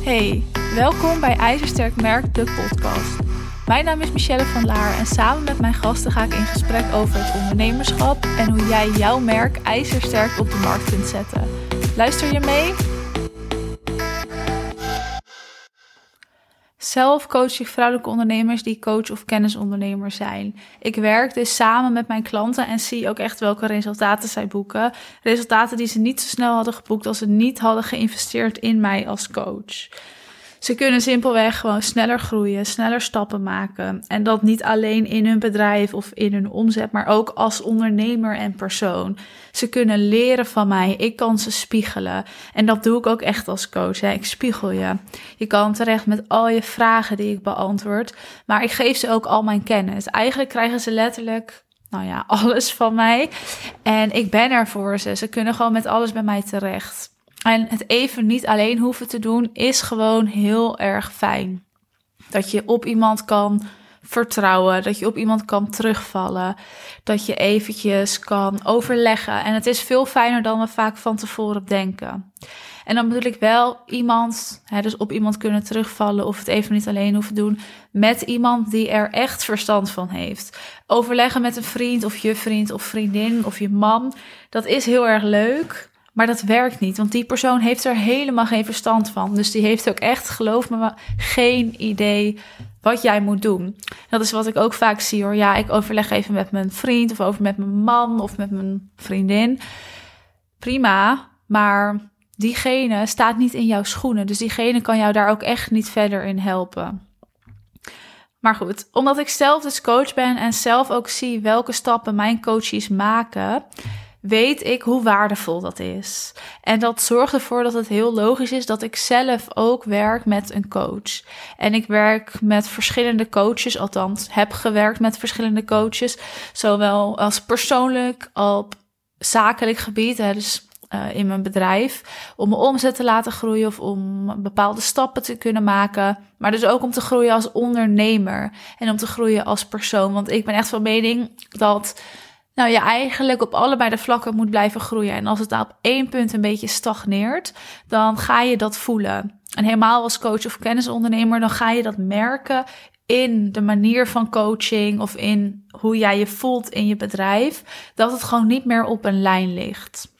Hey, welkom bij IJzersterk Merk, de podcast. Mijn naam is Michelle van Laar en samen met mijn gasten ga ik in gesprek over het ondernemerschap en hoe jij jouw merk ijzersterk op de markt kunt zetten. Luister je mee? Zelf coach ik vrouwelijke ondernemers die coach of kennisondernemer zijn. Ik werk dus samen met mijn klanten en zie ook echt welke resultaten zij boeken. Resultaten die ze niet zo snel hadden geboekt als ze niet hadden geïnvesteerd in mij als coach. Ze kunnen simpelweg gewoon sneller groeien, sneller stappen maken. En dat niet alleen in hun bedrijf of in hun omzet, maar ook als ondernemer en persoon. Ze kunnen leren van mij. Ik kan ze spiegelen. En dat doe ik ook echt als coach. Hè. Ik spiegel je. Je kan terecht met al je vragen die ik beantwoord. Maar ik geef ze ook al mijn kennis. Eigenlijk krijgen ze letterlijk nou ja, alles van mij. En ik ben er voor ze. Ze kunnen gewoon met alles bij mij terecht. En het even niet alleen hoeven te doen is gewoon heel erg fijn. Dat je op iemand kan vertrouwen, dat je op iemand kan terugvallen, dat je eventjes kan overleggen. En het is veel fijner dan we vaak van tevoren denken. En dan bedoel ik wel iemand, hè, dus op iemand kunnen terugvallen of het even niet alleen hoeven doen, met iemand die er echt verstand van heeft. Overleggen met een vriend of je vriend of vriendin of je man, dat is heel erg leuk. Maar dat werkt niet, want die persoon heeft er helemaal geen verstand van. Dus die heeft ook echt, geloof me, geen idee wat jij moet doen. Dat is wat ik ook vaak zie hoor. Ja, ik overleg even met mijn vriend of over met mijn man of met mijn vriendin. Prima, maar diegene staat niet in jouw schoenen. Dus diegene kan jou daar ook echt niet verder in helpen. Maar goed, omdat ik zelf dus coach ben en zelf ook zie welke stappen mijn coaches maken weet ik hoe waardevol dat is. En dat zorgt ervoor dat het heel logisch is dat ik zelf ook werk met een coach. En ik werk met verschillende coaches, althans heb gewerkt met verschillende coaches, zowel als persoonlijk op zakelijk gebied, hè, dus uh, in mijn bedrijf, om mijn omzet te laten groeien of om bepaalde stappen te kunnen maken, maar dus ook om te groeien als ondernemer en om te groeien als persoon, want ik ben echt van mening dat nou je eigenlijk op allebei de vlakken moet blijven groeien. En als het op één punt een beetje stagneert, dan ga je dat voelen. En helemaal als coach of kennisondernemer, dan ga je dat merken in de manier van coaching of in hoe jij je voelt in je bedrijf, dat het gewoon niet meer op een lijn ligt.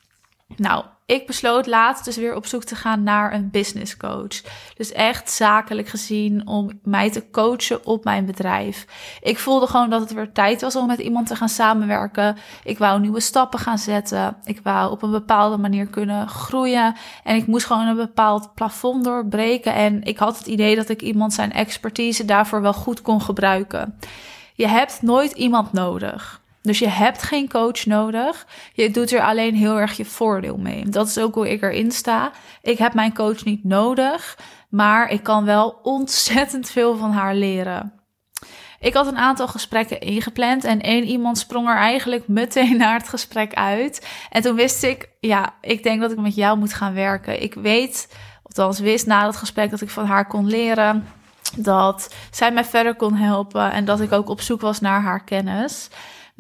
Nou, ik besloot laatst dus weer op zoek te gaan naar een business coach. Dus echt zakelijk gezien om mij te coachen op mijn bedrijf. Ik voelde gewoon dat het weer tijd was om met iemand te gaan samenwerken. Ik wou nieuwe stappen gaan zetten. Ik wou op een bepaalde manier kunnen groeien. En ik moest gewoon een bepaald plafond doorbreken. En ik had het idee dat ik iemand zijn expertise daarvoor wel goed kon gebruiken. Je hebt nooit iemand nodig. Dus je hebt geen coach nodig. Je doet er alleen heel erg je voordeel mee. Dat is ook hoe ik erin sta. Ik heb mijn coach niet nodig, maar ik kan wel ontzettend veel van haar leren. Ik had een aantal gesprekken ingepland en één iemand sprong er eigenlijk meteen naar het gesprek uit. En toen wist ik, ja, ik denk dat ik met jou moet gaan werken. Ik weet, althans wist na dat gesprek dat ik van haar kon leren. Dat zij mij verder kon helpen en dat ik ook op zoek was naar haar kennis.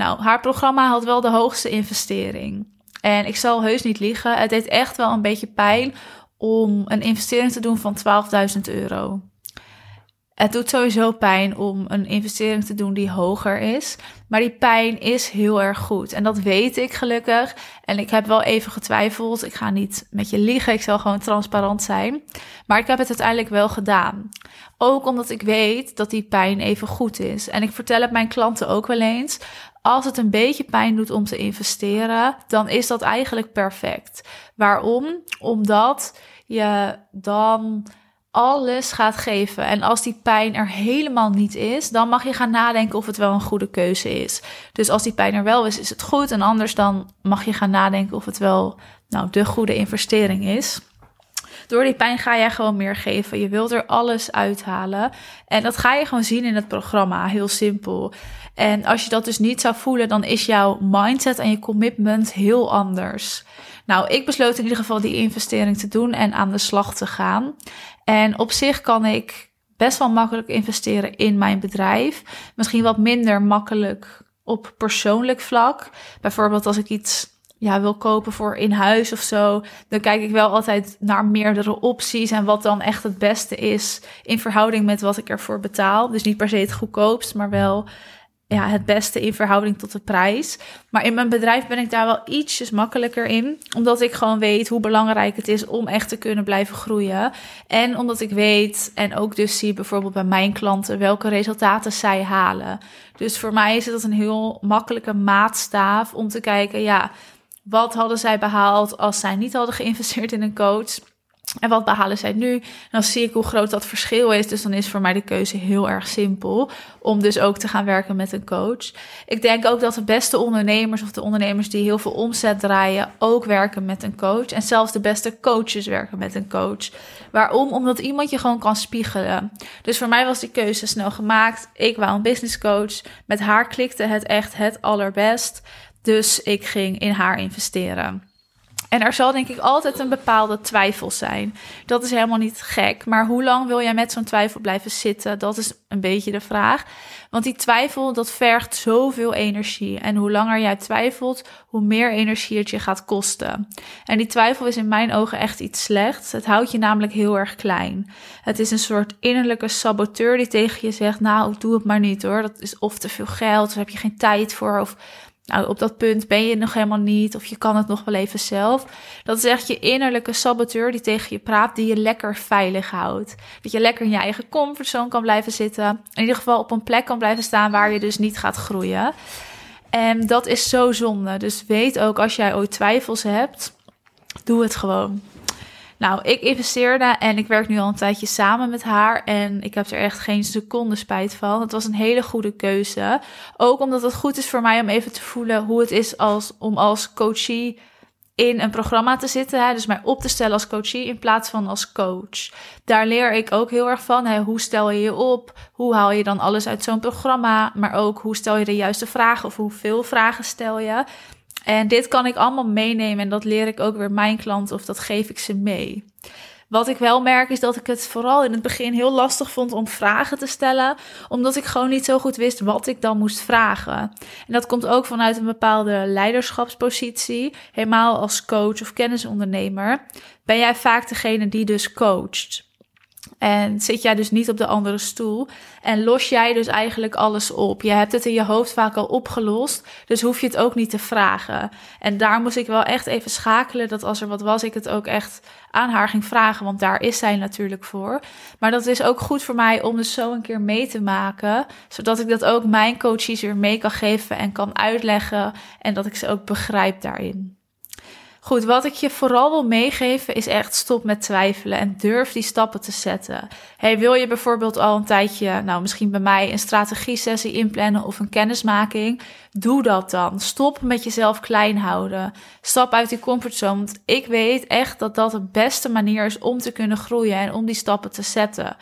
Nou, haar programma had wel de hoogste investering. En ik zal heus niet liegen, het deed echt wel een beetje pijn om een investering te doen van 12.000 euro. Het doet sowieso pijn om een investering te doen die hoger is. Maar die pijn is heel erg goed. En dat weet ik gelukkig. En ik heb wel even getwijfeld. Ik ga niet met je liegen. Ik zal gewoon transparant zijn. Maar ik heb het uiteindelijk wel gedaan. Ook omdat ik weet dat die pijn even goed is. En ik vertel het mijn klanten ook wel eens als het een beetje pijn doet om te investeren, dan is dat eigenlijk perfect. Waarom? Omdat je dan alles gaat geven. En als die pijn er helemaal niet is, dan mag je gaan nadenken of het wel een goede keuze is. Dus als die pijn er wel is, is het goed. En anders dan mag je gaan nadenken of het wel nou, de goede investering is. Door die pijn ga jij gewoon meer geven. Je wilt er alles uithalen. En dat ga je gewoon zien in het programma. Heel simpel. En als je dat dus niet zou voelen, dan is jouw mindset en je commitment heel anders. Nou, ik besloot in ieder geval die investering te doen en aan de slag te gaan. En op zich kan ik best wel makkelijk investeren in mijn bedrijf. Misschien wat minder makkelijk op persoonlijk vlak. Bijvoorbeeld als ik iets ja, wil kopen voor in huis of zo, dan kijk ik wel altijd naar meerdere opties en wat dan echt het beste is in verhouding met wat ik ervoor betaal. Dus niet per se het goedkoopst, maar wel ja, het beste in verhouding tot de prijs. Maar in mijn bedrijf ben ik daar wel ietsjes makkelijker in. Omdat ik gewoon weet hoe belangrijk het is om echt te kunnen blijven groeien. En omdat ik weet en ook dus zie bijvoorbeeld bij mijn klanten welke resultaten zij halen. Dus voor mij is het een heel makkelijke maatstaaf om te kijken, ja, wat hadden zij behaald als zij niet hadden geïnvesteerd in een coach? En wat behalen zij nu? Dan zie ik hoe groot dat verschil is. Dus dan is voor mij de keuze heel erg simpel. Om dus ook te gaan werken met een coach. Ik denk ook dat de beste ondernemers of de ondernemers die heel veel omzet draaien, ook werken met een coach. En zelfs de beste coaches werken met een coach. Waarom? Omdat iemand je gewoon kan spiegelen. Dus voor mij was die keuze snel gemaakt. Ik wou een business coach. Met haar klikte het echt het allerbest. Dus ik ging in haar investeren. En er zal denk ik altijd een bepaalde twijfel zijn. Dat is helemaal niet gek. Maar hoe lang wil jij met zo'n twijfel blijven zitten? Dat is een beetje de vraag. Want die twijfel, dat vergt zoveel energie. En hoe langer jij twijfelt, hoe meer energie het je gaat kosten. En die twijfel is in mijn ogen echt iets slechts. Het houdt je namelijk heel erg klein. Het is een soort innerlijke saboteur die tegen je zegt: Nou, doe het maar niet hoor. Dat is of te veel geld, of heb je geen tijd voor. Of nou, op dat punt ben je nog helemaal niet, of je kan het nog wel even zelf. Dat is echt je innerlijke saboteur die tegen je praat, die je lekker veilig houdt. Dat je lekker in je eigen comfortzone kan blijven zitten. In ieder geval op een plek kan blijven staan waar je dus niet gaat groeien. En dat is zo zonde. Dus weet ook als jij ooit twijfels hebt, doe het gewoon. Nou, ik investeerde en ik werk nu al een tijdje samen met haar. En ik heb er echt geen seconde spijt van. Het was een hele goede keuze. Ook omdat het goed is voor mij om even te voelen hoe het is als, om als coachie in een programma te zitten. Hè? Dus mij op te stellen als coachie in plaats van als coach. Daar leer ik ook heel erg van. Hè? Hoe stel je je op? Hoe haal je dan alles uit zo'n programma? Maar ook hoe stel je de juiste vragen of hoeveel vragen stel je? En dit kan ik allemaal meenemen en dat leer ik ook weer mijn klanten of dat geef ik ze mee. Wat ik wel merk is dat ik het vooral in het begin heel lastig vond om vragen te stellen, omdat ik gewoon niet zo goed wist wat ik dan moest vragen. En dat komt ook vanuit een bepaalde leiderschapspositie. Helemaal als coach of kennisondernemer ben jij vaak degene die dus coacht. En zit jij dus niet op de andere stoel. En los jij dus eigenlijk alles op. Je hebt het in je hoofd vaak al opgelost. Dus hoef je het ook niet te vragen. En daar moest ik wel echt even schakelen. Dat als er wat was, ik het ook echt aan haar ging vragen. Want daar is zij natuurlijk voor. Maar dat is ook goed voor mij om dus zo een keer mee te maken. Zodat ik dat ook mijn coaches weer mee kan geven en kan uitleggen. En dat ik ze ook begrijp daarin. Goed, wat ik je vooral wil meegeven is echt stop met twijfelen en durf die stappen te zetten. Hey, wil je bijvoorbeeld al een tijdje, nou misschien bij mij een strategie-sessie inplannen of een kennismaking? Doe dat dan. Stop met jezelf klein houden. Stap uit die comfortzone. Want ik weet echt dat dat de beste manier is om te kunnen groeien en om die stappen te zetten.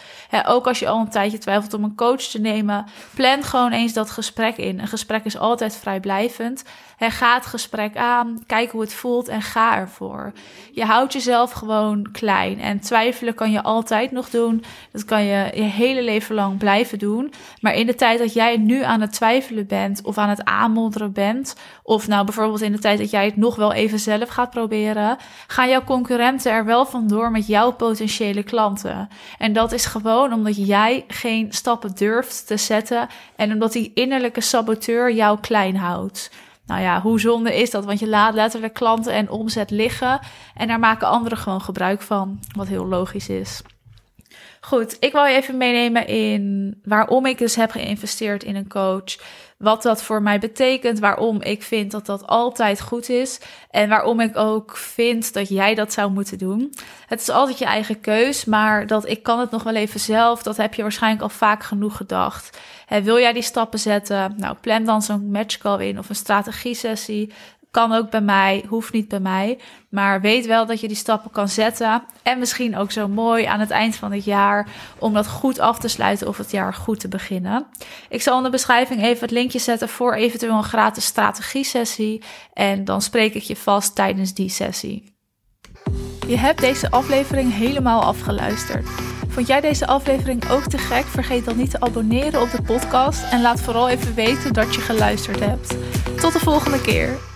ook als je al een tijdje twijfelt om een coach te nemen, plan gewoon eens dat gesprek in. Een gesprek is altijd vrijblijvend. Ga het gesprek aan, kijk hoe het voelt en ga ervoor. Je houdt jezelf gewoon klein. En twijfelen kan je altijd nog doen. Dat kan je je hele leven lang blijven doen. Maar in de tijd dat jij nu aan het twijfelen bent of aan het aanmodderen bent, of nou bijvoorbeeld in de tijd dat jij het nog wel even zelf gaat proberen, gaan jouw concurrenten er wel vandoor met jouw potentiële klanten. En dat is gewoon omdat jij geen stappen durft te zetten en omdat die innerlijke saboteur jou klein houdt. Nou ja, hoe zonde is dat? Want je laat letterlijk klanten en omzet liggen en daar maken anderen gewoon gebruik van, wat heel logisch is. Goed, ik wil je even meenemen in waarom ik dus heb geïnvesteerd in een coach. Wat dat voor mij betekent, waarom ik vind dat dat altijd goed is. En waarom ik ook vind dat jij dat zou moeten doen. Het is altijd je eigen keus, maar dat ik kan het nog wel even zelf, dat heb je waarschijnlijk al vaak genoeg gedacht. wil jij die stappen zetten? Nou, plan dan zo'n matchcall in of een strategie-sessie. Kan ook bij mij, hoeft niet bij mij. Maar weet wel dat je die stappen kan zetten. En misschien ook zo mooi aan het eind van het jaar. Om dat goed af te sluiten of het jaar goed te beginnen. Ik zal in de beschrijving even het linkje zetten voor eventueel een gratis strategie-sessie. En dan spreek ik je vast tijdens die sessie. Je hebt deze aflevering helemaal afgeluisterd. Vond jij deze aflevering ook te gek? Vergeet dan niet te abonneren op de podcast. En laat vooral even weten dat je geluisterd hebt. Tot de volgende keer.